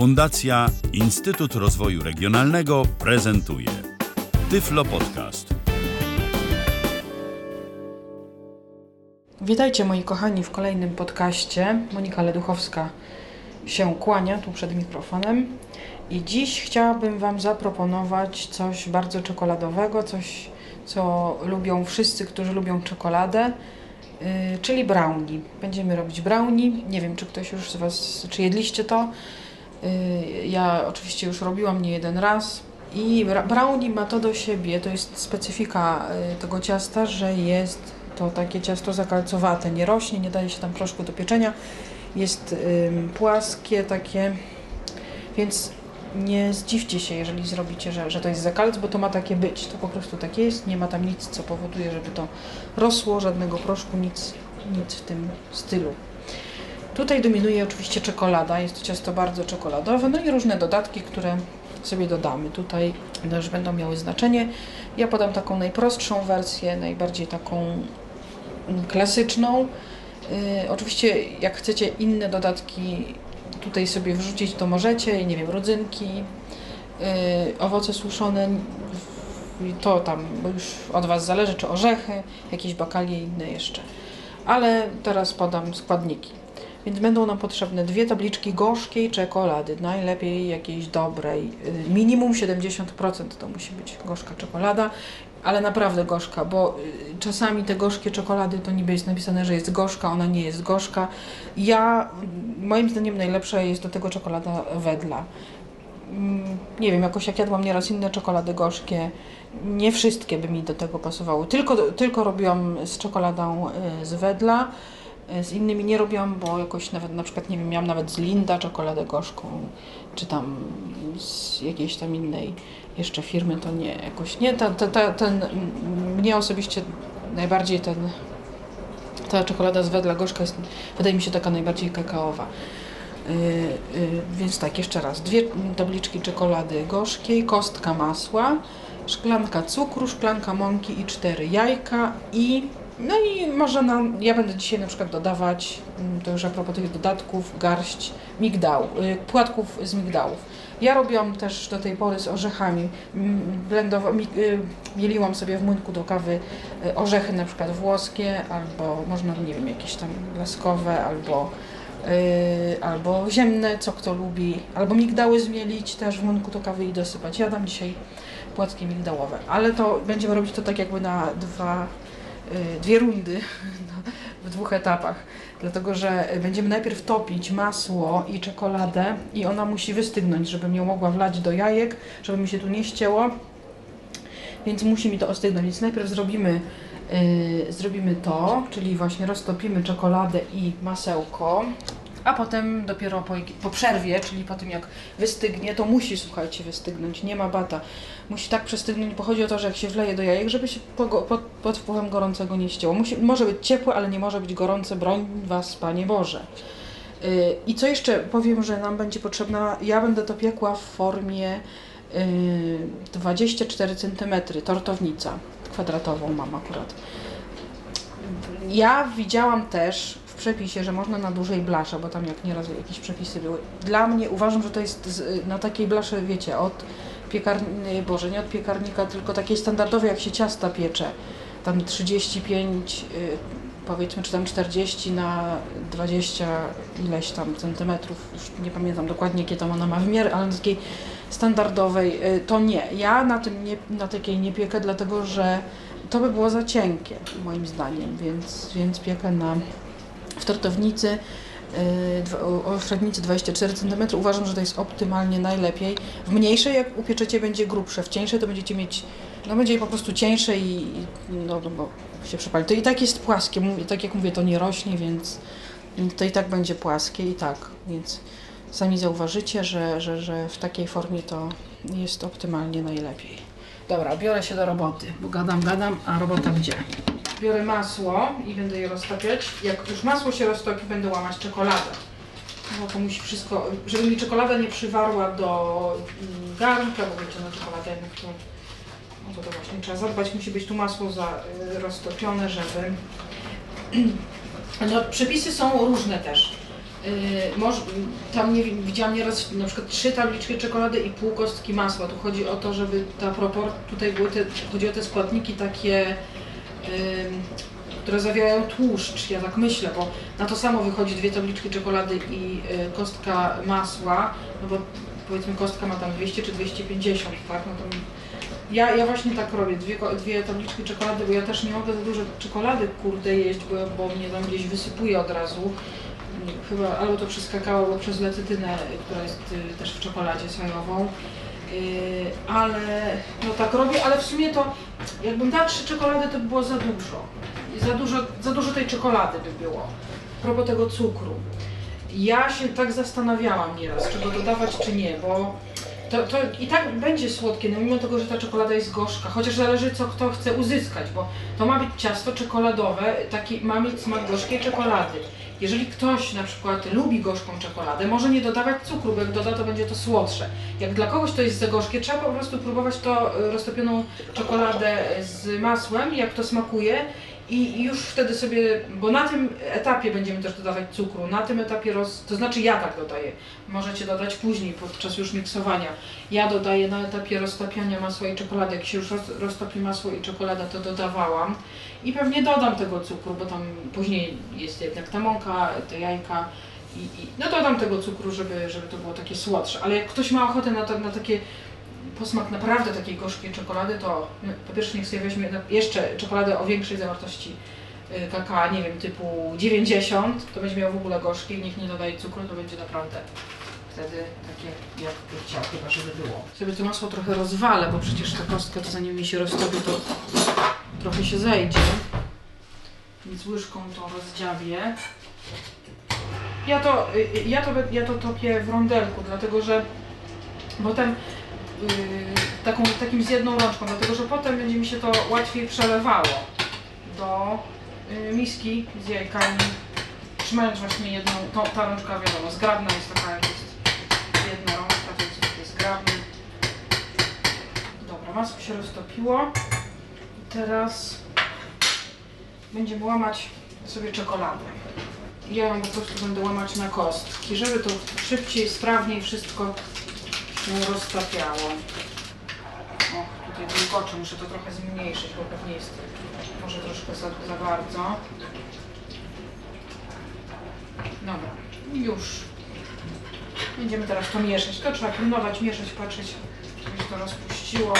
Fundacja Instytut Rozwoju Regionalnego prezentuje Tyflo Podcast. Witajcie moi kochani w kolejnym podcaście. Monika Leduchowska się kłania tu przed mikrofonem. I dziś chciałabym Wam zaproponować coś bardzo czekoladowego, coś co lubią wszyscy, którzy lubią czekoladę, yy, czyli brownie. Będziemy robić brownie. Nie wiem, czy ktoś już z Was, czy jedliście to. Yy, ja oczywiście już robiłam nie jeden raz. I brownie ma to do siebie, to jest specyfika yy, tego ciasta, że jest to takie ciasto zakalcowate, nie rośnie, nie daje się tam proszku do pieczenia. Jest płaskie takie, więc nie zdziwcie się, jeżeli zrobicie, że, że to jest zakalc, bo to ma takie być. To po prostu takie jest. Nie ma tam nic, co powoduje, żeby to rosło, żadnego proszku, nic, nic w tym stylu. Tutaj dominuje oczywiście czekolada. Jest to ciasto bardzo czekoladowe, no i różne dodatki, które sobie dodamy. Tutaj też będą miały znaczenie. Ja podam taką najprostszą wersję, najbardziej taką mm, klasyczną. Yy, oczywiście, jak chcecie inne dodatki tutaj sobie wrzucić, to możecie, nie wiem, rodzynki, yy, owoce suszone, to tam już od Was zależy, czy orzechy, jakieś bakalie inne jeszcze. Ale teraz podam składniki. Więc będą nam potrzebne dwie tabliczki gorzkiej czekolady, najlepiej jakiejś dobrej, yy, minimum 70% to musi być gorzka czekolada, ale naprawdę gorzka, bo yy, czasami te gorzkie czekolady to niby jest napisane, że jest gorzka, ona nie jest gorzka. Ja, moim zdaniem najlepsza jest do tego czekolada wedla. Mm, Nie wiem, jakoś jak jadłam nieraz inne czekolady gorzkie, nie wszystkie by mi do tego pasowały. Tylko, tylko robiłam z czekoladą y, z wedla, y, z innymi nie robiłam, bo jakoś nawet na przykład, nie wiem, miałam nawet z Linda czekoladę gorzką, czy tam z jakiejś tam innej jeszcze firmy, to nie, jakoś nie. Ta, ta, ta, ten, mnie osobiście najbardziej ten, ta czekolada z wedla gorzka jest, wydaje mi się, taka najbardziej kakaowa. Yy, yy, więc tak, jeszcze raz. Dwie tabliczki czekolady gorzkiej, kostka masła, szklanka cukru, szklanka mąki i cztery jajka i no i może na, ja będę dzisiaj na przykład dodawać, mm, to już a propos tych dodatków, garść migdał, yy, płatków z migdałów. Ja robiłam też do tej pory z orzechami. Mm, Blendowa, yy, mieliłam sobie w młynku do kawy y, orzechy na przykład włoskie, albo można, nie wiem, jakieś tam laskowe, albo Yy, albo ziemne, co kto lubi, albo migdały zmielić też w młynku do kawy i dosypać. Ja dam dzisiaj płatki migdałowe, ale to będziemy robić to tak jakby na dwa, dwie rundy, w dwóch etapach, dlatego że będziemy najpierw topić masło i czekoladę i ona musi wystygnąć, żebym ją mogła wlać do jajek, żeby mi się tu nie ścięło, więc musi mi to ostygnąć, więc najpierw zrobimy Yy, zrobimy to, czyli właśnie roztopimy czekoladę i masełko, a potem dopiero po, po przerwie, czyli po tym jak wystygnie, to musi, słuchajcie, wystygnąć, nie ma bata. Musi tak przestygnąć, bo chodzi o to, że jak się wleje do jajek, żeby się po, go- pod, wpływem gorącego nie ścięło. Musi, może być ciepłe, ale nie może być gorące, broń Was, Panie Boże. Yy, I co jeszcze powiem, że nam będzie potrzebna, ja będę to piekła w formie yy, 24 cm, tortownica kwadratową mam akurat. Ja widziałam też przepisie, że można na dużej blasze, bo tam jak nieraz jakieś przepisy były. Dla mnie uważam, że to jest na takiej blasze, wiecie, od piekarni, boże, nie od piekarnika, tylko takiej standardowej, jak się ciasta piecze. Tam 35, y, powiedzmy, czy tam 40 na 20 ileś tam centymetrów, już nie pamiętam dokładnie, jakie tam ona ma wymiary, ale na takiej standardowej, y, to nie. Ja na tym nie, na takiej nie piekę, dlatego że to by było za cienkie, moim zdaniem, więc, więc piekę na, w tortownicy dwa- o- średnicy 24 cm. Uważam, że to jest optymalnie najlepiej. W mniejszej, jak upieczecie, będzie grubsze. W cieńszej to będziecie mieć, no będzie po prostu cieńsze i, no, no bo się przepali. To i tak jest płaskie, tak jak mówię, to nie rośnie, więc to i tak będzie płaskie i tak, więc sami zauważycie, że, że, że w takiej formie to jest optymalnie najlepiej. Dobra, biorę się do roboty, bo gadam, gadam, a robota gdzie? Biorę masło i będę je roztapiać. Jak już masło się roztopi, będę łamać czekoladę. No to musi wszystko, żeby mi czekolada nie przywarła do mm, garnka, bo wiecie, na czekoladę jednak to, no to, to właśnie trzeba zadbać, musi być tu masło za, y, roztopione, żeby... No, przepisy są różne też. Yy, może, tam nie widziałam nieraz na przykład trzy tabliczki czekolady i pół kostki masła. Tu chodzi o to, żeby ta propor, tutaj były te, chodzi o te składniki takie, które zawierają tłuszcz, ja tak myślę, bo na to samo wychodzi dwie tabliczki czekolady i yy, kostka masła, no bo powiedzmy kostka ma tam 200 czy 250, tak? No to ja, ja właśnie tak robię, dwie, dwie tabliczki czekolady, bo ja też nie mogę za dużo czekolady kurde jeść, bo, bo mnie tam gdzieś wysypuje od razu. Chyba albo to przez kakao, albo przez lecytynę, która jest y, też w czekoladzie sojową. Y, ale no tak robię, ale w sumie to jakbym dała trzy czekolady, to by było za dużo. Za dużo, za dużo tej czekolady by było. Propos tego cukru. Ja się tak zastanawiałam nieraz, czy go dodawać, czy nie, bo to, to i tak będzie słodkie, no mimo tego, że ta czekolada jest gorzka, chociaż zależy co kto chce uzyskać, bo to ma być ciasto czekoladowe, taki ma mieć smak gorzkiej czekolady. Jeżeli ktoś na przykład lubi gorzką czekoladę, może nie dodawać cukru, bo jak doda, to będzie to słodsze. Jak dla kogoś to jest za gorzkie, trzeba po prostu próbować to y, roztopioną czekoladę z masłem, jak to smakuje i już wtedy sobie, bo na tym etapie będziemy też dodawać cukru, na tym etapie, roz, to znaczy ja tak dodaję, możecie dodać później, podczas już miksowania. Ja dodaję na etapie roztapiania masła i czekolady, jak się już roz, roztopi masło i czekolada, to dodawałam. I pewnie dodam tego cukru, bo tam później jest jednak ta mąka, te jajka i, i no dodam tego cukru, żeby, żeby to było takie słodsze, ale jak ktoś ma ochotę na, to, na takie posmak naprawdę takiej gorzkiej czekolady, to po pierwsze niech sobie weźmie jeszcze czekoladę o większej zawartości y, kakao, nie wiem, typu 90, to będzie miał w ogóle gorzkie, niech nie dodaje cukru, to będzie naprawdę wtedy takie jak by chciał, chyba żeby było. Sobie to masło trochę rozwalę, bo przecież ta kostka to zanim mi się roztopi, to trochę się zejdzie. Więc łyżką to rozdziabię. Ja to, y, y, ja to, ja to topię w rondelku, dlatego że potem taką, takim z jedną rączką, dlatego że potem będzie mi się to łatwiej przelewało do yy, miski z jajkami, trzymając właśnie jedną, to, ta rączka wiadomo, zgrabna jest taka jak jest jedna rączka, to jest takie zgrabne. Dobra, masło się roztopiło teraz będziemy łamać sobie czekoladę. Ja ją po prostu będę łamać na kostki, żeby to szybciej, sprawniej wszystko roztapiało. O, tutaj wilgocze, muszę to trochę zmniejszyć, bo pewnie jest może troszkę za, za bardzo. Dobra, już. Będziemy teraz to mieszać. To trzeba pilnować, mieszać, patrzeć, żeby się to rozpuściło,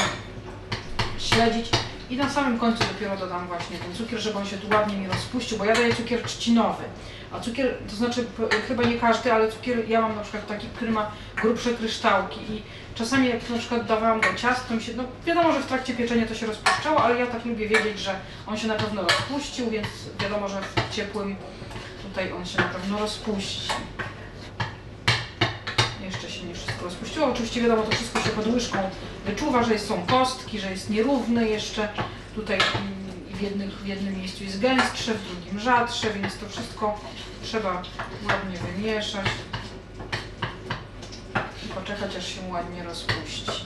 śledzić. I na samym końcu dopiero dodam właśnie ten cukier, żeby on się tu ładnie mi rozpuścił, bo ja daję cukier trzcinowy. A cukier, to znaczy chyba nie każdy, ale cukier ja mam na przykład taki, który ma grubsze kryształki i czasami jak na przykład dawałam do ciast, to mi się, no wiadomo, że w trakcie pieczenia to się rozpuszczało, ale ja tak lubię wiedzieć, że on się na pewno rozpuścił, więc wiadomo, że w ciepłym tutaj on się na pewno rozpuści. Jeszcze się nie wszystko rozpuściło. Oczywiście wiadomo, to wszystko się pod łyżką wyczuwa, że są kostki, że jest nierówny jeszcze. Tutaj mm, w, jednych, w jednym miejscu jest gęstsze, w drugim rzadsze, więc to wszystko trzeba ładnie wymieszać i poczekać aż się ładnie rozpuści.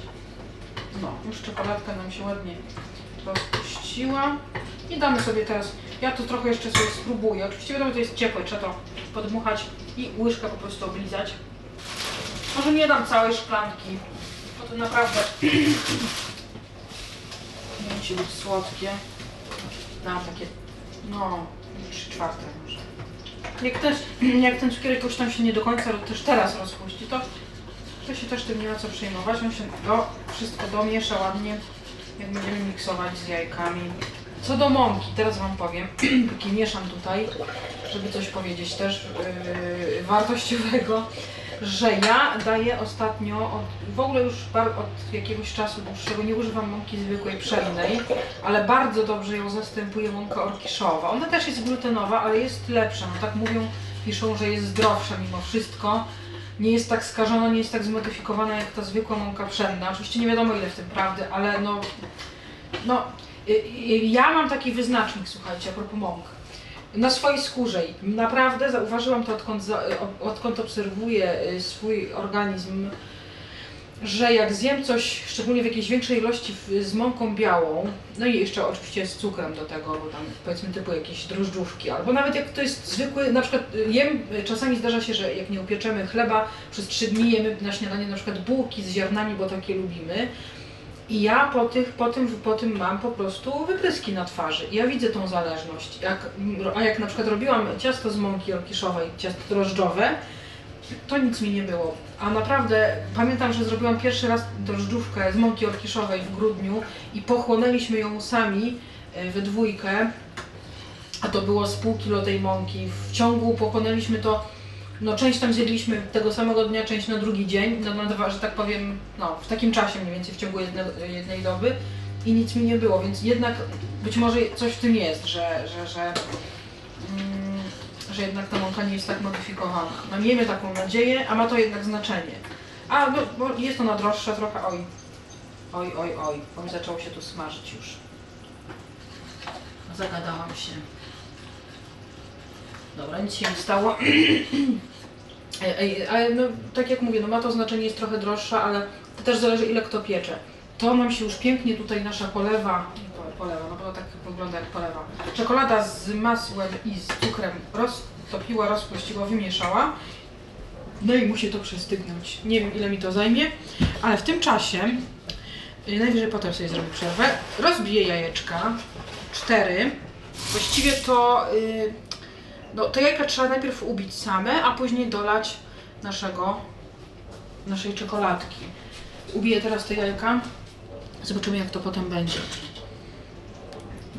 No, już czekoladka nam się ładnie rozpuściła i damy sobie teraz, ja to trochę jeszcze sobie spróbuję. Oczywiście wiadomo, to jest ciepłe, trzeba to podmuchać i łyżkę po prostu oblizać. Może nie dam całej szklanki, to naprawdę nie musi być słodkie. Dam takie, no, 3 czwarte może. Jak, też, jak ten cukier jakoś tam się nie do końca też teraz rozpuści, to, to się też tym nie ma co przejmować. On się do, wszystko domiesza ładnie, jak będziemy miksować z jajkami. Co do mąki, teraz Wam powiem, póki mieszam tutaj, żeby coś powiedzieć też yy, wartościowego, że ja daję ostatnio, od, w ogóle już od jakiegoś czasu dłuższego nie używam mąki zwykłej pszennej, ale bardzo dobrze ją zastępuje mąka orkiszowa. Ona też jest glutenowa, ale jest lepsza. No tak mówią, piszą, że jest zdrowsza mimo wszystko. Nie jest tak skażona, nie jest tak zmodyfikowana jak ta zwykła mąka pszenna. Oczywiście nie wiadomo ile w tym prawdy, ale no, no y, y, ja mam taki wyznacznik, słuchajcie, a propos mąk. Na swojej skórze naprawdę zauważyłam to, odkąd, odkąd obserwuję y, swój organizm że jak zjem coś, szczególnie w jakiejś większej ilości z mąką białą, no i jeszcze oczywiście z cukrem do tego, bo tam powiedzmy typu jakieś drożdżówki, albo nawet jak to jest zwykły, na przykład y, jem, y, czasami zdarza się, że jak nie upieczemy chleba, przez trzy dni jemy na śniadanie na przykład bułki z ziarnami, bo takie lubimy. I ja po, tych, po, tym, po tym mam po prostu wypryski na twarzy. Ja widzę tą zależność. Jak, a jak na przykład robiłam ciasto z mąki orkiszowej, ciasto drożdżowe, to nic mi nie było. A naprawdę pamiętam, że zrobiłam pierwszy raz drożdżówkę z mąki orkiszowej w grudniu i pochłonęliśmy ją sami e, we dwójkę. A to było z pół kilo tej mąki. W ciągu pochłonęliśmy to, no część tam zjedliśmy tego samego dnia, część na drugi dzień, no na dwa, że tak powiem, no w takim czasie mniej więcej w ciągu jedne, jednej doby i nic mi nie było, więc jednak być może coś w tym jest, że, że, że mm, że jednak ta mąka nie jest tak modyfikowana. No miejmy taką nadzieję, a ma to jednak znaczenie. A, bo, bo jest ona droższa trochę, oj. Oj, oj, oj, oj, zaczęło się tu smażyć już. Zagadałam się. Dobra, nic się nie stało. Ale no, tak jak mówię, no ma to znaczenie, jest trochę droższa, ale to też zależy ile kto piecze. To nam się już pięknie tutaj nasza polewa, polewa, no bo tak wygląda jak polewa. Czekolada z masłem i z cukrem roztopiła, rozpuściła, wymieszała. No i musi to przestygnąć. Nie wiem ile mi to zajmie, ale w tym czasie, y, najwyżej potem sobie zrobię przerwę, rozbiję jajeczka. Cztery. Właściwie to, y, no, te jajka trzeba najpierw ubić same, a później dolać naszego, naszej czekoladki. Ubiję teraz te jajka. Zobaczymy jak to potem będzie.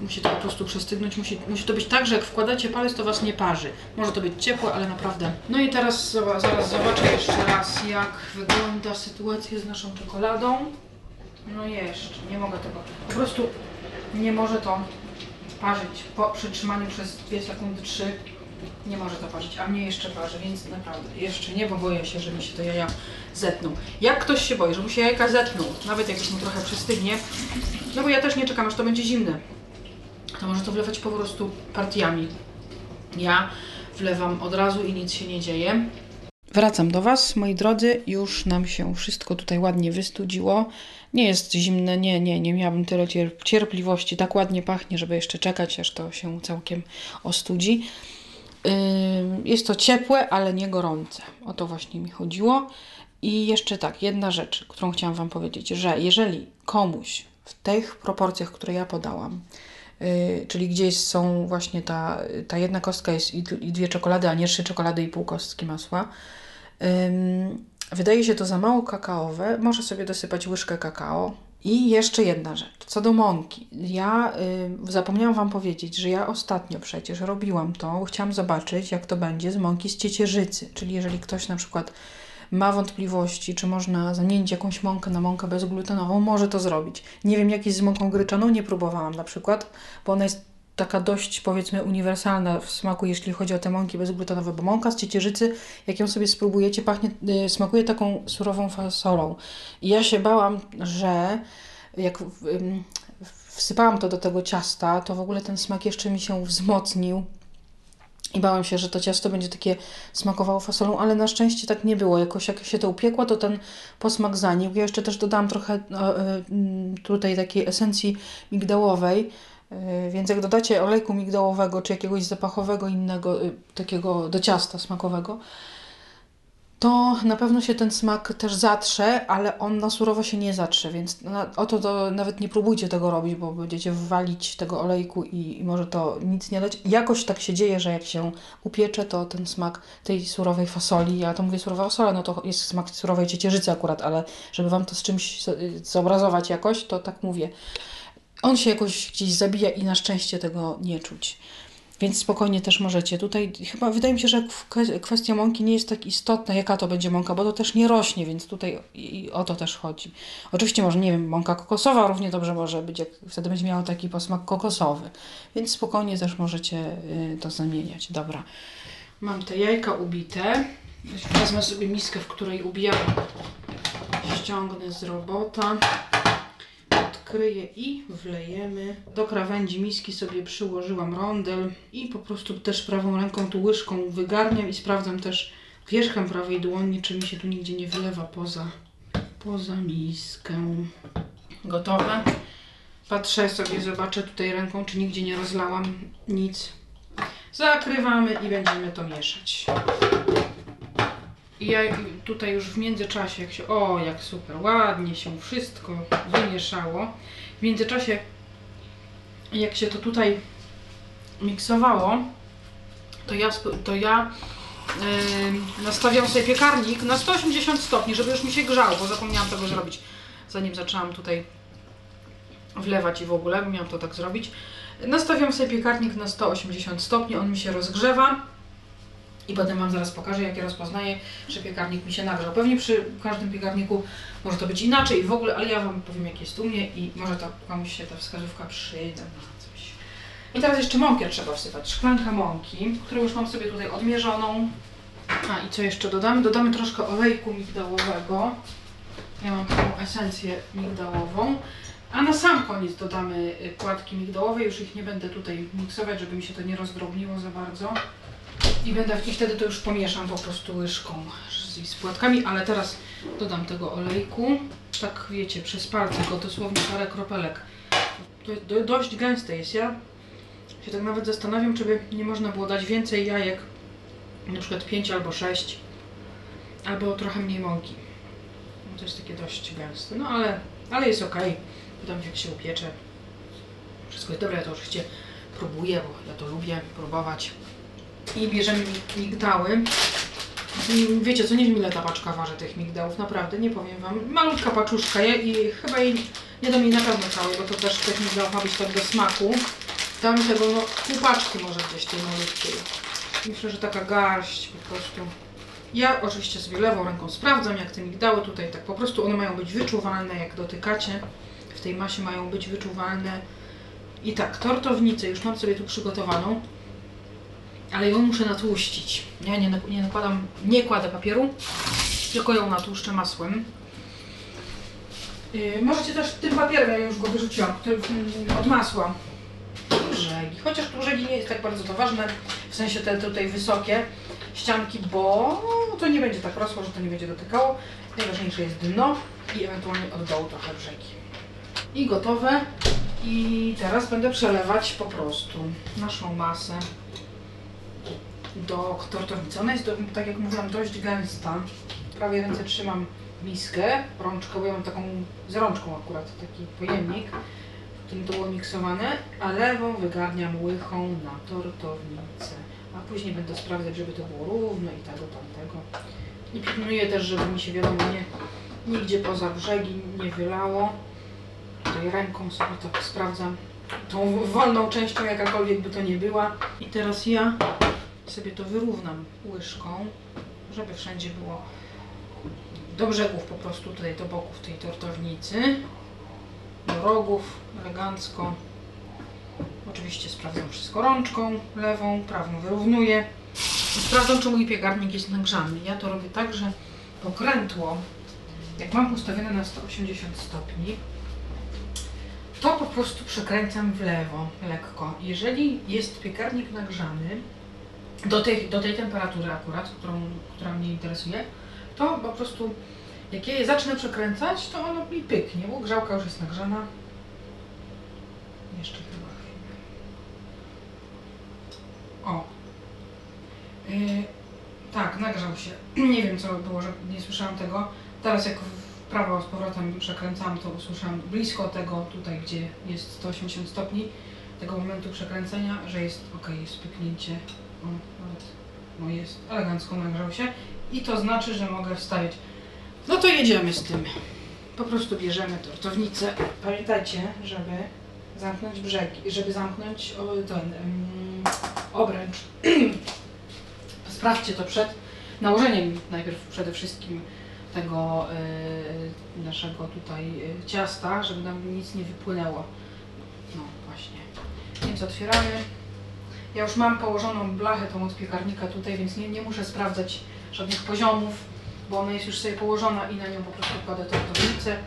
Musi to po prostu przestygnąć. Musi, musi to być tak, że jak wkładacie palec, to Was nie parzy. Może to być ciepłe, ale naprawdę. No i teraz zaraz zobaczę jeszcze raz, jak wygląda sytuacja z naszą czekoladą. No jeszcze, nie mogę tego. Po prostu nie może to parzyć po przytrzymaniu przez 2 sekundy 3. Nie może to parzyć, a mnie jeszcze parzy, więc naprawdę jeszcze nie, bo boję się, że mi się te jaja zetną. Jak ktoś się boi, że mu się jajka zetną, nawet jak już mu trochę przystygnie, no bo ja też nie czekam, aż to będzie zimne, to może to wlewać po prostu partiami. Ja wlewam od razu i nic się nie dzieje. Wracam do Was, moi drodzy. Już nam się wszystko tutaj ładnie wystudziło. Nie jest zimne, nie, nie, nie miałabym tyle cier- cierpliwości. Tak ładnie pachnie, żeby jeszcze czekać, aż to się całkiem ostudzi. Jest to ciepłe, ale nie gorące. O to właśnie mi chodziło. I jeszcze tak, jedna rzecz, którą chciałam Wam powiedzieć, że jeżeli komuś w tych proporcjach, które ja podałam, yy, czyli gdzieś są właśnie ta, ta jedna kostka jest i, i dwie czekolady, a nie trzy czekolady i pół kostki masła, ym, wydaje się to za mało kakaowe, może sobie dosypać łyżkę kakao. I jeszcze jedna rzecz, co do mąki. Ja y, zapomniałam Wam powiedzieć, że ja ostatnio przecież robiłam to, chciałam zobaczyć, jak to będzie z mąki z ciecierzycy. Czyli jeżeli ktoś na przykład ma wątpliwości, czy można zamienić jakąś mąkę na mąkę bezglutenową, może to zrobić. Nie wiem, jak jest z mąką gryczaną, nie próbowałam na przykład, bo ona jest taka dość, powiedzmy, uniwersalna w smaku, jeśli chodzi o te mąki bezglutenowe, bo mąka z ciecierzycy, jak ją sobie spróbujecie, pachnie, y, smakuje taką surową fasolą. I ja się bałam, że jak wsypałam to do tego ciasta, to w ogóle ten smak jeszcze mi się wzmocnił. I bałam się, że to ciasto będzie takie smakowało fasolą, ale na szczęście tak nie było. Jakoś jak się to upiekło, to ten posmak zanikł. Ja jeszcze też dodałam trochę y, mm, tutaj takiej esencji migdałowej, więc jak dodacie olejku migdałowego czy jakiegoś zapachowego innego, y, takiego do ciasta smakowego, to na pewno się ten smak też zatrze, ale on na surowo się nie zatrze, więc na, o to, to nawet nie próbujcie tego robić, bo będziecie wywalić tego olejku i, i może to nic nie dać. Jakoś tak się dzieje, że jak się upiecze, to ten smak tej surowej fasoli, ja to mówię surowa fasola, no to jest smak surowej ciecierzycy akurat, ale żeby Wam to z czymś z- zobrazować jakoś, to tak mówię. On się jakoś gdzieś zabija i na szczęście tego nie czuć. Więc spokojnie też możecie. Tutaj chyba wydaje mi się, że kwestia mąki nie jest tak istotna, jaka to będzie mąka, bo to też nie rośnie, więc tutaj i o to też chodzi. Oczywiście może, nie wiem, mąka kokosowa równie dobrze może być, jak wtedy będzie miała taki posmak kokosowy. Więc spokojnie też możecie y, to zamieniać. Dobra. Mam te jajka ubite. Wezmę sobie miskę, w której ubijam. Ściągnę z robota odkryję i wlejemy. Do krawędzi miski sobie przyłożyłam rondel i po prostu też prawą ręką tu łyżką wygarniam i sprawdzam też wierzchem prawej dłoni, czy mi się tu nigdzie nie wylewa poza, poza miskę. Gotowe. Patrzę sobie, zobaczę tutaj ręką, czy nigdzie nie rozlałam nic. Zakrywamy i będziemy to mieszać. I ja tutaj już w międzyczasie, jak się. O, jak super, ładnie się wszystko wymieszało. W międzyczasie, jak się to tutaj miksowało, to ja, to ja yy, nastawiam sobie piekarnik na 180 stopni, żeby już mi się grzał, bo zapomniałam tego zrobić, zanim zaczęłam tutaj wlewać i w ogóle, miałam to tak zrobić. Nastawiam sobie piekarnik na 180 stopni, on mi się rozgrzewa i potem Wam zaraz pokażę, jak ja rozpoznaję, czy piekarnik mi się nagrzał. Pewnie przy każdym piekarniku może to być inaczej w ogóle, ale ja Wam powiem, jak jest u mnie i może to komuś się ta wskazówka przyda na coś. I teraz jeszcze mąkę trzeba wsypać. Szklanka mąki, którą już mam sobie tutaj odmierzoną. A i co jeszcze dodamy? Dodamy troszkę olejku migdałowego. Ja mam taką esencję migdałową. A na sam koniec dodamy płatki migdałowe. Już ich nie będę tutaj miksować, żeby mi się to nie rozdrobniło za bardzo. I będę i wtedy to już pomieszam po prostu łyżką z, z płatkami, ale teraz dodam tego olejku. Tak wiecie, przez palce go dosłownie parę kropelek. To do, dość gęste jest. Ja się tak nawet zastanawiam, czy by nie można było dać więcej jajek, na przykład 5 albo 6, albo trochę mniej mąki. No to jest takie dość gęste, no ale, ale jest ok. Potem jak się upiecze, wszystko jest dobre, ja to oczywiście próbuję, bo ja to lubię próbować. I bierzemy mi- migdały. I Wiecie co, nie wiem ile ta paczka waży tych migdałów, naprawdę, nie powiem wam. Malutka paczuszka je i chyba jej nie dam jej na pewno całej, bo to też tych migdałów ma być tak do smaku. Dam tego no, może gdzieś tej malutkiej. Myślę, że taka garść po prostu. Ja oczywiście sobie lewą ręką sprawdzam, jak te migdały tutaj tak po prostu one mają być wyczuwalne, jak dotykacie. W tej masie mają być wyczuwalne. I tak, tortownicę już mam sobie tu przygotowaną, ale ją muszę natłuścić. Ja nie, nie nakładam, nie kładę papieru, tylko ją natłuszczę masłem. Yy, możecie też tym papierem, ja już go wyrzuciłam, który, mm, od masła. Brzegi. Chociaż tu brzegi nie jest tak bardzo to ważne, w sensie te tutaj wysokie ścianki, bo to nie będzie tak rosło, że to nie będzie dotykało. Najważniejsze jest dno i ewentualnie od dołu trochę brzegi. I gotowe. I teraz będę przelewać po prostu naszą masę do tortownicy. Ona jest, do, tak jak mówiłam, dość gęsta. W prawej ręce trzymam miskę, rączkę, bo ja mam taką z rączką akurat, taki pojemnik, w którym to było miksowane, a lewą wygarniam łychą na tortownicę. A później będę sprawdzać, żeby to było równo i tego, tamtego. I pilnuję też, żeby mi się wiadomo nie, nigdzie poza brzegi nie wylało. Tutaj ręką sobie tak sprawdzam tą wolną częścią, jakakolwiek by to nie była. I teraz ja sobie to wyrównam łyżką, żeby wszędzie było do brzegów po prostu, tutaj do boków tej tortownicy, do rogów, elegancko. Oczywiście sprawdzam wszystko rączką, lewą, prawą wyrównuję. Sprawdzam, czy mój piekarnik jest nagrzany. Ja to robię tak, że pokrętło, jak mam ustawione na 180 stopni, to po prostu przekręcam w lewo lekko. Jeżeli jest piekarnik nagrzany, do tej, do tej temperatury akurat, którą, która mnie interesuje, to po prostu jak ja je zacznę przekręcać, to ono mi pyknie, bo grzałka już jest nagrzana. Jeszcze chyba chwilę. O. Yy, tak, nagrzał się. Nie wiem co było, że nie słyszałam tego. Teraz jak w prawo z powrotem przekręcałam, to usłyszałam blisko tego tutaj, gdzie jest 180 stopni, tego momentu przekręcenia, że jest ok, jest pyknięcie. No jest elegancko nagrzał się i to znaczy, że mogę wstawiać. No to jedziemy z tym. Po prostu bierzemy tortownicę. Pamiętajcie, żeby zamknąć brzegi, żeby zamknąć ten um, obręcz. Sprawdźcie to przed nałożeniem najpierw przede wszystkim tego y, naszego tutaj y, ciasta, żeby nam nic nie wypłynęło. No właśnie. Więc otwieramy. Ja już mam położoną blachę tą od piekarnika tutaj, więc nie, nie muszę sprawdzać żadnych poziomów, bo ona jest już sobie położona i na nią po prostu kładę tortownicę.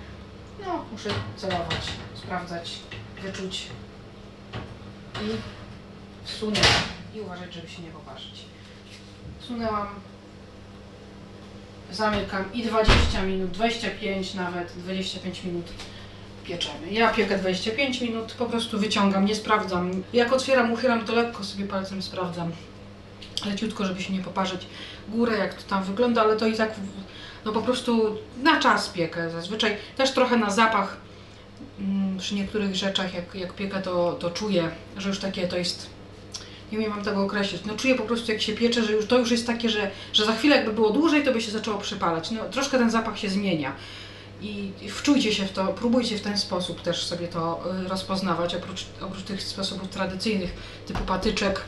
No, muszę celować, sprawdzać, wyczuć i wsunęłam. I uważać, żeby się nie poparzyć. Wsunęłam zamykam i 20 minut, 25 nawet, 25 minut pieczemy. Ja piekę 25 minut, po prostu wyciągam, nie sprawdzam. Jak otwieram, uchylam, to lekko sobie palcem sprawdzam. Leciutko, żeby się nie poparzyć górę, jak to tam wygląda, ale to i tak no po prostu na czas piekę. Zazwyczaj też trochę na zapach mm, przy niektórych rzeczach, jak, jak piekę, to, to czuję, że już takie to jest. Nie wiem, mam tego określić. No czuję po prostu, jak się piecze, że już to już jest takie, że, że za chwilę jakby było dłużej, to by się zaczęło przypalać. No troszkę ten zapach się zmienia. I wczujcie się w to, próbujcie w ten sposób też sobie to y, rozpoznawać, oprócz, oprócz tych sposobów tradycyjnych, typu patyczek.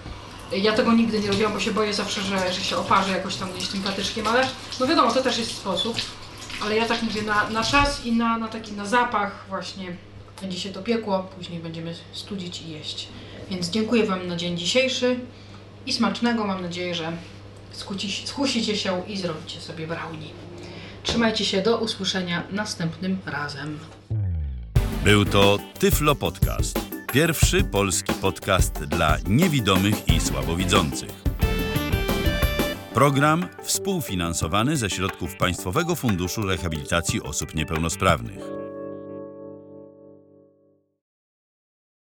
Ja tego nigdy nie robiłam, bo się boję zawsze, że, że się oparzę jakoś tam gdzieś tym patyczkiem, ale no wiadomo, to też jest sposób. Ale ja tak mówię, na, na czas i na, na taki na zapach właśnie będzie się to piekło, później będziemy studzić i jeść. Więc dziękuję Wam na dzień dzisiejszy i smacznego. Mam nadzieję, że skusicie się i zrobicie sobie brownie. Trzymajcie się, do usłyszenia następnym razem. Był to Tyflo Podcast. Pierwszy polski podcast dla niewidomych i słabowidzących. Program współfinansowany ze środków Państwowego Funduszu Rehabilitacji Osób Niepełnosprawnych.